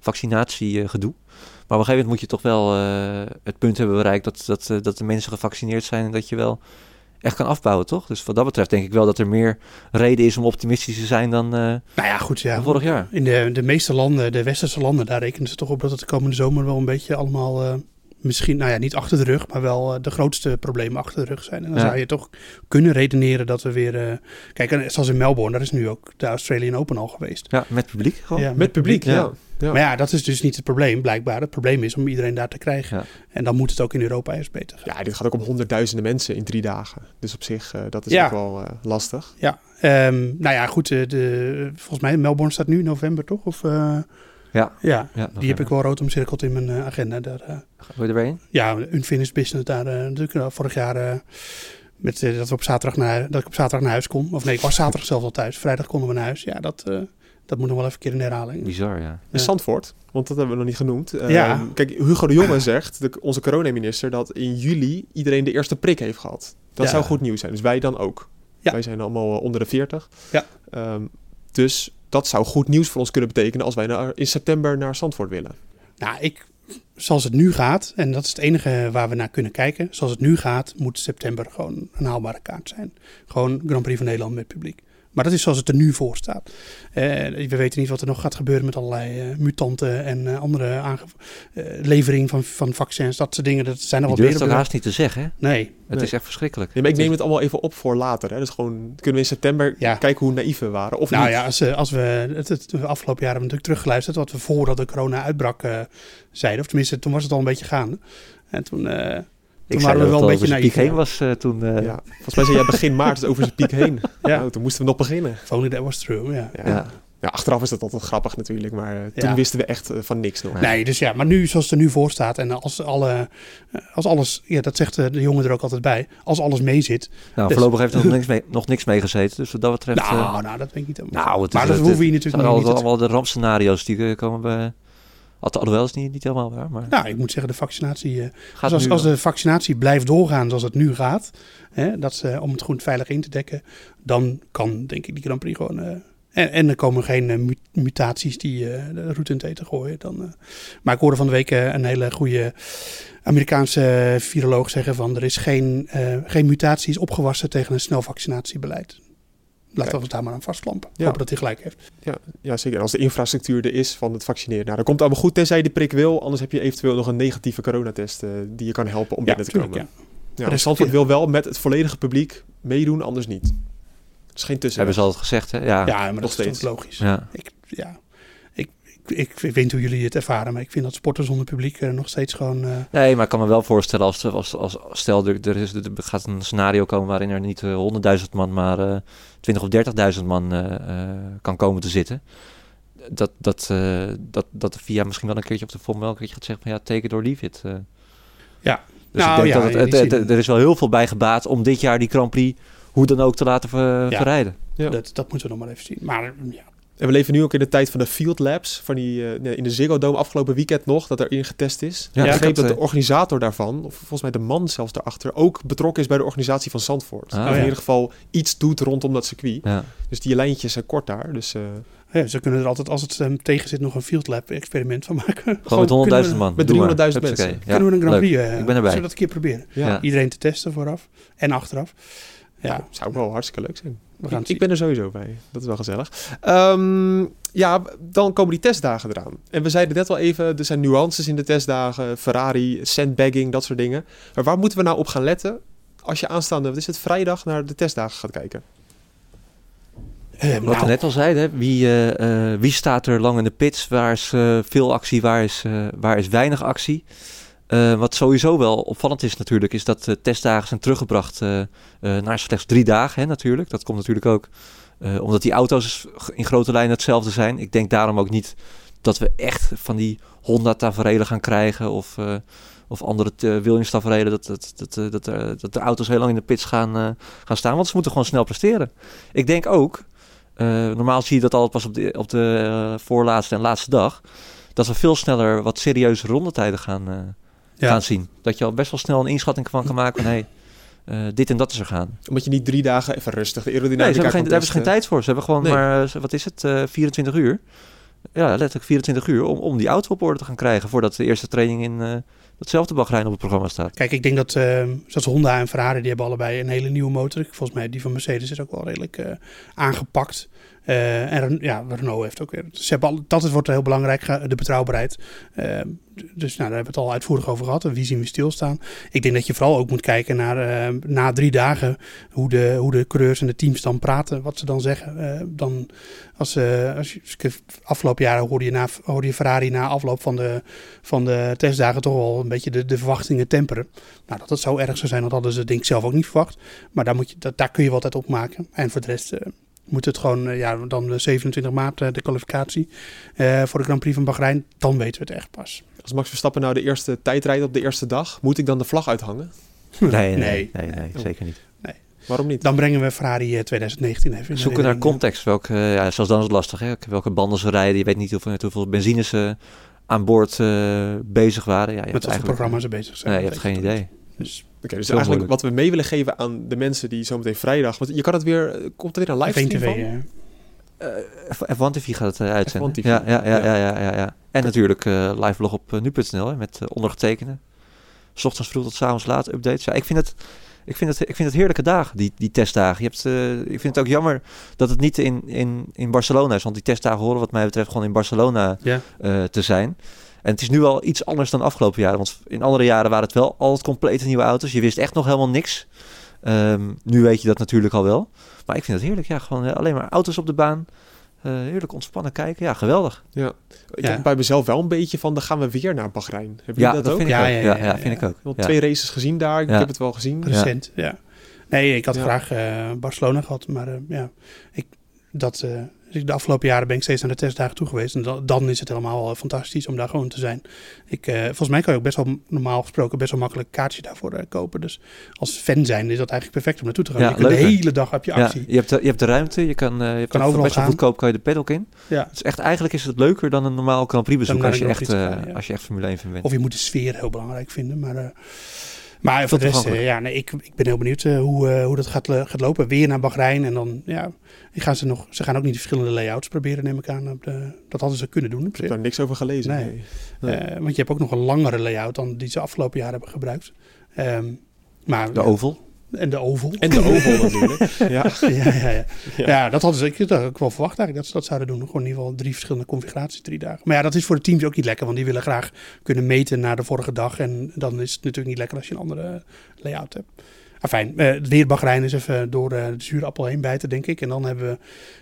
vaccinatiegedoe. maar op een gegeven moment moet je toch wel eh, het punt hebben bereikt dat, dat, eh, dat de mensen gevaccineerd zijn en dat je wel echt kan afbouwen, toch? Dus wat dat betreft denk ik wel dat er meer reden is om optimistisch te zijn dan, eh, nou ja, goed. Ja. vorig jaar. In de, de meeste landen, de westerse landen, daar rekenen ze toch op dat het de komende zomer wel een beetje allemaal... Misschien, nou ja, niet achter de rug, maar wel eh, de grootste problemen achter de rug zijn. En dan Ja. zou je toch kunnen redeneren dat we weer... eh, kijk, en zoals in Melbourne, daar is nu ook de Australian Open al geweest. Ja, met publiek gewoon. Ja, Met publiek, ja. Ja. ja. Maar ja, dat is dus niet het probleem, blijkbaar. Het probleem is om iedereen daar te krijgen. Ja. En dan moet het ook in Europa eerst beter gaan. Ja, dit gaat ook om honderdduizenden mensen in drie dagen. Dus op zich, eh, dat is Ja. ook wel eh, lastig. Ja, ehm, nou ja, goed. de, volgens mij, Melbourne staat nu in november, toch? Of, eh, Ja. ja, Ja, die heb ik wel rood omcirkeld in mijn eh, agenda. Daar, eh, Wil je er weer heen? ja, Unfinished Business daar eh, natuurlijk eh, vorig jaar... eh, met, eh, dat, we op zaterdag naar, dat ik op zaterdag naar huis kon. Of nee, ik was zaterdag zelf al thuis. Vrijdag konden we naar huis. Ja, dat, eh, dat moet nog wel even een keer in herhaling. Bizar, ja. In Ja. Zandvoort, want dat hebben we nog niet genoemd. Eh. Kijk, Hugo de Jonge zegt, de, onze coronaminister, dat in juli iedereen de eerste prik heeft gehad. Dat Ja. zou goed nieuws zijn. Dus wij dan ook. Ja. Wij zijn allemaal eh, onder de 40. Ja. Ehm, dus dat zou goed nieuws voor ons kunnen betekenen als wij in september naar Zandvoort willen. Nou, ik, zoals het nu gaat, en dat is het enige waar we naar kunnen kijken. Zoals het nu gaat, moet september gewoon een haalbare kaart zijn. Gewoon Grand Prix van Nederland met publiek. Maar dat is zoals het er nu voor staat. Eh, we weten niet wat er nog gaat gebeuren met allerlei eh, mutanten en eh, andere eh, levering van, van vaccins. Dat soort dingen, dat zijn er Je wel durft meer. het haast niet te zeggen, hè? Nee, Het Nee. is echt verschrikkelijk. Nee, maar ik neem is- het allemaal even op voor later. Hè? Dus gewoon kunnen we in september Ja. kijken hoe naïef we waren. Of nou niet. ja, als, als we het, het de afgelopen jaren hebben we natuurlijk teruggeluisterd wat we voordat de corona uitbrak eh, zeiden. Of tenminste, toen was het al een beetje gaande. En toen, eh, Ik we dat wel het een beetje over zijn piek heen was eh, toen. eh, Ja. Volgens mij zei jij begin maart het over zijn piek heen. Ja. Nou, toen moesten we nog beginnen. if only that was true. Ja. Ja. ja. Ja, achteraf is dat altijd grappig natuurlijk, maar eh, toen Ja. wisten we echt van niks nog. Nee, dus ja, maar nu, zoals het er nu voor staat en als, alle, als alles, ja, dat zegt de jongen er ook altijd bij, als alles mee zit. Nou, Dus- voorlopig heeft er nog niks, mee, nog niks mee gezeten. Dus wat dat betreft... nou, nou, dat weet ik niet. nou, het is- maar dat het- hoeven je het natuurlijk niet. allemaal, niet allemaal de rampscenario's die komen bij... Alhoewel is niet, niet helemaal waar, maar nou, ik moet zeggen, de vaccinatie. eh, gaat dus als, als de vaccinatie blijft doorgaan zoals het nu gaat, hè, dat ze, om het goed veilig in te dekken, dan kan denk ik die Grand Prix gewoon. eh, en, en er komen geen eh, mu- mutaties die de route in het eten gooien. Dan. Maar ik hoorde van de week een hele goede Amerikaanse viroloog zeggen van er is geen, geen mutaties opgewassen tegen een snel vaccinatiebeleid. Laten we ons daar maar aan vastklampen. Ja. Hopen dat hij gelijk heeft. Ja, ja, zeker. En als de infrastructuur er is van het vaccineren. Nou, dan komt het allemaal goed tenzij je de prik wil. Anders heb je eventueel nog een negatieve coronatest eh, die je kan helpen om Ja, binnen te tuurlijk, komen. ja. Ja, is- Zandvoort wil wel met het volledige publiek meedoen, anders niet. Er is geen tussen. Hebben ze altijd gezegd, hè? Ja. Ja, maar nog dat is steeds. toch logisch. Ja. Ik, ja, ik, ik, weet niet hoe jullie het ervaren, maar ik vind dat sporten zonder publiek eh, nog steeds gewoon... eh, Nee, maar ik kan me wel voorstellen als, als, als stel er, er, is, er gaat een scenario komen waarin er niet eh, 100.000 man, maar eh 20 of 30.000 man kan komen te zitten. Dat, dat, eh, dat, dat de VIA misschien wel een keertje op de Formule 1 een keertje gaat zeggen van ja, take it or leave it. eh. Ja. Dus Nou, ik denk ja, dat het, er is wel heel veel bij gebaat om dit jaar die Grand Prix hoe dan ook te laten ver- Ja. verrijden. Ja. dat, dat moeten we nog maar even zien. Maar ja, En we leven nu ook in de tijd van de field labs. Van die, eh, in de Ziggo Dome afgelopen weekend nog, dat er in getest is. Ja, ik ik begreep dat de organisator daarvan, of volgens mij de man zelfs daarachter, ook betrokken is bij de organisatie van Zandvoort. Ah, Of ja. in ieder geval iets doet rondom dat circuit. Ja. Dus die lijntjes zijn kort daar. Dus eh, ja, ze kunnen er altijd, als het um, tegen zit, nog een field lab experiment van maken. Gewoon met 100.000 we- man. met Doe maar. 300.000 Huppakee. mensen. Ja, Kunnen we een Grand. Prix, eh, Ik ben erbij. Zullen we dat een keer proberen? ja, Ja. Iedereen te testen vooraf en achteraf. Ja, ja, zou wel hartstikke leuk zijn. We gaan Ik, ben er sowieso bij. Dat is wel gezellig. Ehm, ja, dan komen die testdagen eraan. En we zeiden net al even, er zijn nuances in de testdagen. Ferrari, sandbagging, dat soort dingen. Maar waar moeten we nou op gaan letten als je aanstaande, wat is het, vrijdag naar de testdagen gaat kijken? Eh, Wat we nou, net al zeiden, hè, wie, eh, eh, wie staat er lang in de pits? Waar is veel actie, waar is, eh, waar is weinig actie? Eh, wat sowieso wel opvallend is natuurlijk, is dat de testdagen zijn teruggebracht eh, eh, naar slechts drie dagen hè, natuurlijk. Dat komt natuurlijk ook eh, omdat die auto's in grote lijnen hetzelfde zijn. Ik denk daarom ook niet dat we echt van die Honda taferelen gaan krijgen of, eh, of andere uh, Williams taferelen. Dat, dat, dat, eh, dat, eh, de auto's heel lang in de pits gaan, eh, gaan staan, want ze moeten gewoon snel presteren. Ik denk ook uh, normaal zie je dat altijd pas op de, op de uh, voorlaatste en laatste dag. Dat we veel sneller wat serieuze rondetijden gaan, uh, ja. gaan zien. Dat je al best wel snel een inschatting van kan maken van hey, uh, dit en dat is er gaan. Omdat je niet drie dagen even rustig de Nee, aerodynamica ze hebben geen, daar hebben ze geen tijd voor. Ze hebben gewoon Nee. maar, wat is het, 24 uur. Ja, letterlijk 24 uur om, om die auto op orde te gaan krijgen voordat de eerste training in uh, datzelfde Bahrein op het programma staat. Kijk, ik denk dat uh, zoals Honda en Ferrari, die hebben allebei een hele nieuwe motor. Volgens mij die van Mercedes is ook wel redelijk uh, aangepakt. Uh, en ja, Renault heeft ook weer. Ze hebben al, dat wordt heel belangrijk, de betrouwbaarheid. Uh, dus nou, daar hebben we het al uitvoerig over gehad. Wie zien we stilstaan? Ik denk dat je vooral ook moet kijken naar uh, na drie dagen hoe de, hoe de coureurs en de teams dan praten, wat ze dan zeggen. Uh, dan als, uh, als je afgelopen jaren hoorde je, je Ferrari na afloop van de, van de testdagen toch wel een beetje de, de verwachtingen temperen. Nou, dat het zo erg zou zijn, dat hadden ze denk ik zelf ook niet verwacht. Maar daar, moet je, dat, daar kun je wel tijd op maken. En voor de rest moet het gewoon, uh, ja, dan de 27 maart uh, de kwalificatie uh, voor de Grand Prix van Bahrein. Dan weten we het echt pas. Als Max Verstappen nou de eerste tijd rijdt op de eerste dag, moet ik dan de vlag uithangen? Nee, nee, nee, nee, nee oh. zeker niet. Nee. Waarom niet? Dan brengen we Ferrari 2019 even. Zoeken naar context. Welke, ja, zoals dan is het lastig. Hè? Welke banden ze rijden. Je weet niet hoeveel, hoeveel benzine ze aan boord uh, bezig waren. Ja, je Met wat voor programma ze bezig zijn. Nee, je hebt geen idee. Dus, okay, dus eigenlijk moeilijk. wat we mee willen geven aan de mensen die zometeen vrijdag... Want je kan het weer... Komt er weer een livestream TV, van? Ja. Uh, F1 TV gaat het uh, uitzenden. TV. Ja, ja, ja, ja, ja, ja, ja. En natuurlijk uh, live blog op nu.nl met ondergetekende. S ochtends vroeg tot s avonds laat updates. Ja, ik vind het... Ik vind, het, ik vind het heerlijke dagen, die, die testdagen. Je hebt, uh, ik vind het ook jammer dat het niet in, in, in Barcelona is. Want die testdagen horen wat mij betreft gewoon in Barcelona ja. uh, te zijn. En het is nu al iets anders dan afgelopen jaren. Want in andere jaren waren het wel altijd complete nieuwe auto's. Je wist echt nog helemaal niks. Um, nu weet je dat natuurlijk al wel. Maar ik vind het heerlijk. Ja, gewoon uh, alleen maar auto's op de baan. Uh, heerlijk ontspannen kijken. Ja, geweldig. Ja. Ik ja. heb bij mezelf wel een beetje van, dan gaan we weer naar Bahrein. Heb je ja, dat, dat ook? Vind ik ja, ook. ja, ja, ja, vind ik ook. Ik heb twee races gezien daar. Ik heb het wel gezien. Recent, ja. Nee, ik had graag uh, Barcelona gehad. Maar uh, ja, ik, dat uh, Dus de afgelopen jaren ben ik steeds naar de testdagen toe geweest. En dan, dan is het helemaal eh, fantastisch om daar gewoon te zijn. Ik, eh, volgens mij kan je ook best wel normaal gesproken best wel makkelijk een kaartje daarvoor eh, kopen. Dus als fan zijn is dat eigenlijk perfect om naartoe te gaan. Ja, je kunt de hele dag heb je Ja, actie. je, hebt de, je hebt de ruimte, je kan, je Kan overal best wel goedkoop kan je de paddock in. Ja. Het is echt, eigenlijk is het leuker dan een normaal Grand Prix bezoek als je, echt, gaan, ja. als je echt Formule 1 fan bent. Of je moet de sfeer heel belangrijk vinden. Maar, maar voor de rest, eh, ja, nee, ik, ik ben heel benieuwd eh, hoe, eh, hoe dat gaat, gaat lopen. Weer naar Bahrein. En dan, ja, gaan ze, nog, ze gaan ook niet de verschillende layouts proberen, neem ik aan. Op de, dat hadden ze kunnen doen op Ik heb daar niks over gelezen. Nee. Want je hebt ook nog een langere layout dan die ze afgelopen jaar hebben gebruikt. Ehm, maar, De oval. En de oval. En de oval natuurlijk. Ja. ja, ja, ja. Dat hadden ze ik, dat had ik wel verwacht eigenlijk dat ze dat zouden doen. Gewoon in ieder geval drie verschillende configuraties, drie dagen. Maar ja, dat is voor de teams ook niet lekker, want die willen graag kunnen meten naar de vorige dag. En dan is het natuurlijk niet lekker als je een andere layout hebt. Fijn, het weer Bahrein is even door eh, de zure appel heen bijten, denk ik. En dan hebben we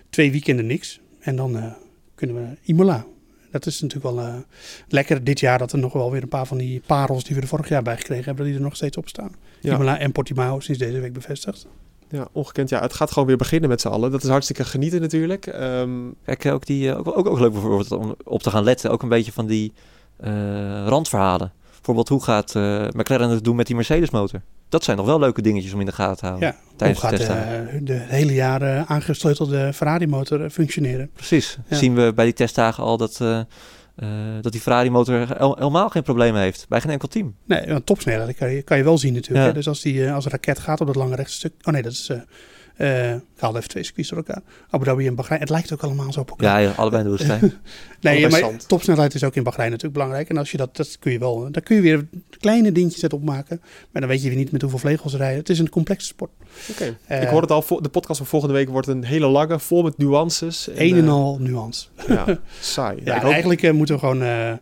twee weekenden niks. En dan eh, kunnen we Imola. Dat is natuurlijk wel eh, lekker dit jaar dat er nog wel weer een paar van die parels die we er vorig jaar bij gekregen hebben, die er nog steeds op staan. Ja. Imola en Portimao sinds deze week bevestigd. ja, ongekend. Ja, het gaat gewoon weer beginnen met z'n allen. Dat is hartstikke genieten natuurlijk. Ehm, Kijk, ook, die, eh, ook, ook, ook leuk bijvoorbeeld om op te gaan letten. Ook een beetje van die eh, randverhalen. Bijvoorbeeld, hoe gaat eh, McLaren het doen met die Mercedes motor? Dat zijn nog wel leuke dingetjes om in de gaten te houden. Ja, tijdens Hoe de gaat testdagen. eh, de hele jaar eh, aangesleutelde Ferrari-motor eh, functioneren? Precies. Ja. Zien we bij die testdagen al dat, eh, dat die Ferrari-motor hel- helemaal geen problemen heeft. Bij geen enkel team. Nee, want topsnelheid kan je, kan je wel zien natuurlijk. Ja. hè. Dus als, die, als een raket gaat op dat lange rechtstuk... Oh nee, dat is... eh eh, ik haalde even twee circuits door elkaar. Abu Dhabi en Bahrein. Het lijkt ook allemaal zo op elkaar. Ja, ja, allebei in de woestijn. nee, allebei maar zand. topsnelheid is ook in Bahrein natuurlijk belangrijk. En als je dat, dat kun je wel... Daar kun je weer kleine dingetjes uit opmaken. Maar dan weet je weer niet met hoeveel vlegels ze rijden. Het is een complexe sport. Oké. Eh, ik hoor het al, de podcast van volgende week wordt een hele lange, vol met nuances. Een en eh, al nuance. Ja, saai. Ja, eigenlijk eh, moeten we gewoon... eh, eh,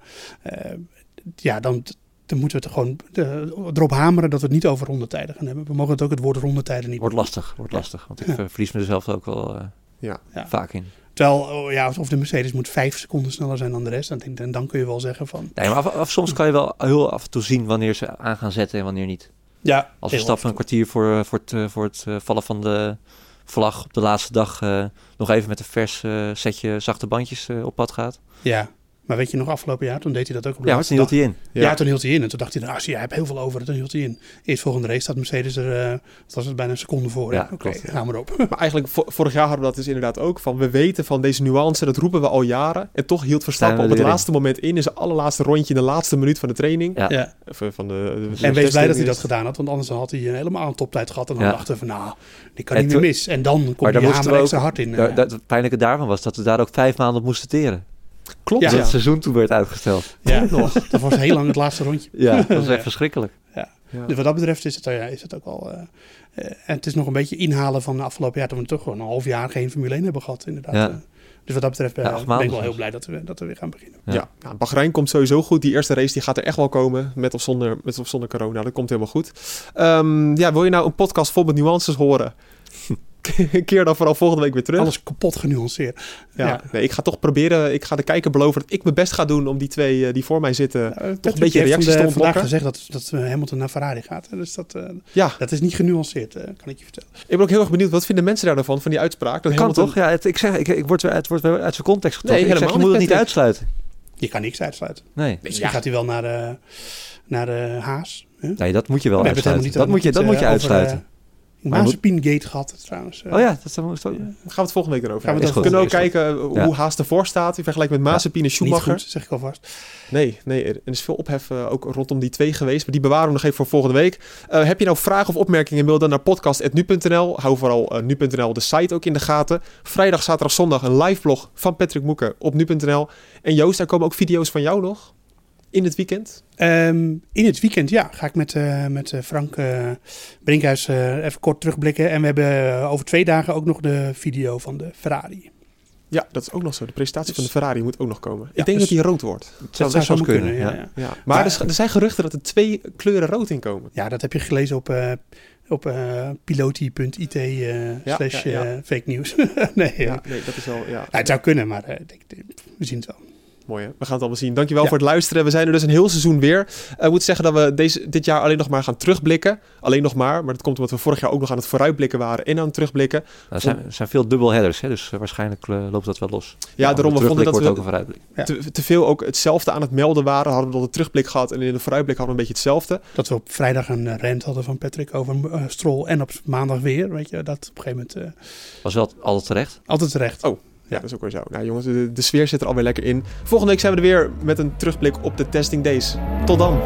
ja, dan, dan moeten we het gewoon eh, erop hameren dat we het niet over rondetijden gaan hebben. We mogen het ook het woord rondetijden niet Wordt lastig, wordt lastig. Want ik Ja. eh, verlies mezelf ook wel eh, Ja. Ja. vaak in. Terwijl, oh ja, of de Mercedes moet vijf seconden sneller zijn dan de rest. En dan kun je wel zeggen van... Nee, maar af, af- soms kan je wel heel af en toe zien wanneer ze aan gaan zetten en wanneer niet. Ja, Als heel Verstappen een kwartier voor, voor het, voor het vallen van de vlag op de laatste dag eh, nog even met een vers setje zachte bandjes op pad gaat. Ja, maar weet je nog, afgelopen jaar, toen deed hij dat ook op Ja, maar toen hield hij in. Ja. toen hield hij in. En toen dacht hij, nou, zie, jij hebt heel veel over. En toen hield hij in. Eerst volgende race staat Mercedes er, eh wat was het, bijna een seconde voor. Ja, Oké, klopt. gaan we erop. Maar eigenlijk, vo- vorig jaar hadden we dat dus inderdaad ook. Van, we weten van deze nuance, dat roepen we al jaren. En toch hield Verstappen op het laatste moment in. In zijn allerlaatste rondje, in de laatste minuut van de training. Ja. Of, eh, van de, de- de En wees blij dat hij dat gedaan had. Want anders dan had hij een helemaal een toptijd gehad. En dan Ja. dachten we van, nou, die kan En niet meer mis. En dan komt moesten hamer extra hard in. Eh. het pijnlijke daarvan was dat we daar ook vijf maanden op moesten teren. Klopt, Ja. ja. Dat het seizoen toen werd uitgesteld. ja, nog. Dat was heel lang het laatste rondje. Ja, dat was echt Ja. verschrikkelijk. Ja. Dus wat dat betreft is het, eh, ja, is het ook al... eh, eh, en het is nog een beetje inhalen van de afgelopen jaar... toen we toch gewoon een half jaar geen Formule 1 hebben gehad, inderdaad. Ja. Eh, Dus wat dat betreft Ja, ben ik wel heel blij dat we, dat we weer gaan beginnen. Ja. Ja. Ja. Bahrein komt sowieso goed. Die eerste race die gaat er echt wel komen. Met of zonder, met of zonder corona. Dat komt helemaal goed. Ehm, ja, wil je nou een podcast vol met nuances horen? Keer dan vooral volgende week weer terug. Alles kapot genuanceerd. ja. ja. Nee, ik ga toch proberen. Ik ga de kijker beloven dat ik mijn best ga doen om die twee eh, die voor mij zitten. Uh, Patrick een beetje heeft reacties te vandaag ontlokken. gezegd dat, dat eh, Hamilton naar Ferrari gaat. hè. Dus dat, eh, Ja, dat is niet genuanceerd, eh, kan ik je vertellen. ik ben ook heel erg benieuwd. Wat vinden mensen daarvan, van die uitspraak? Dat Kan Hamilton- toch? Ja, het, ik zeg, ik, ik word het wordt weer uit zijn context getrokken. Nee, ik zeg, je helemaal moet het niet, uitsluiten. Je kan niks uitsluiten. Nee. Misschien Ja. gaat hij wel naar de, naar de Haas. hè? nee, dat moet je wel helemaal uitsluiten. Dat moet je, dat eh, moet je over, uitsluiten. Eh, Mazepin-gate gehad trouwens. eh. oh ja, dat zou zo. Gaan we het volgende week erover we hebben. het We over kunnen ook kijken Ja. hoe Haas ervoor staat. In vergelijking met Mazepin en Niet Schumacher. goed, zeg ik alvast. Nee, nee, er is veel ophef eh, ook rondom die twee geweest. Maar die bewaren we nog even voor volgende week. Eh, heb je nou vragen of opmerkingen? Mail dan naar podcast.nu.nl. Hou vooral eh, nu.nl de site ook in de gaten. Vrijdag, zaterdag, zondag een live blog van Patrick Moeken op nu.nl. En Joost, daar komen ook video's van jou nog in het weekend. Ehm, in het weekend, ja, ga ik met, eh, met eh, Frank eh, Brinkhuis even kort terugblikken. En we hebben over twee dagen ook nog de video van de Ferrari. Ja, dat is ook nog zo. De presentatie van de Ferrari moet ook nog komen. Ja, ik denk dus- dat die rood wordt. Dat zou zo kunnen. kunnen, ja. ja. Maar, Maar- er, er zijn geruchten dat er twee kleuren rood in komen. Ja, dat heb je gelezen op, op piloti.it slash fake news. nee, nee, dat is wel... Ja. Ja, het zou kunnen, maar ik we zien het wel. Mooi hè? We gaan het allemaal zien. Dankjewel Ja. voor het luisteren. We zijn er dus een heel seizoen weer. Eh, ik moet zeggen dat we deze, dit jaar alleen nog maar gaan terugblikken. Alleen nog maar. Maar dat komt omdat we vorig jaar ook nog aan het vooruitblikken waren en aan het terugblikken. Nou, er, zijn, er zijn veel dubbelheaders, hè, dus eh, waarschijnlijk eh, loopt dat wel los. Ja, daarom we de vonden dat we ook een vooruitblik. te, te veel ook hetzelfde aan het melden waren. Hadden we al de terugblik gehad en in de vooruitblik hadden we een beetje hetzelfde. Dat we op vrijdag een rant hadden van Patrick over Stroll en op maandag weer. Weet je, dat op een gegeven moment eh, Was wel altijd terecht. altijd terecht. Oh, Ja, dat is ook weer zo. Nou jongens, de, de sfeer zit er alweer lekker in. Volgende week zijn we er weer met een terugblik op de testing days. Tot dan.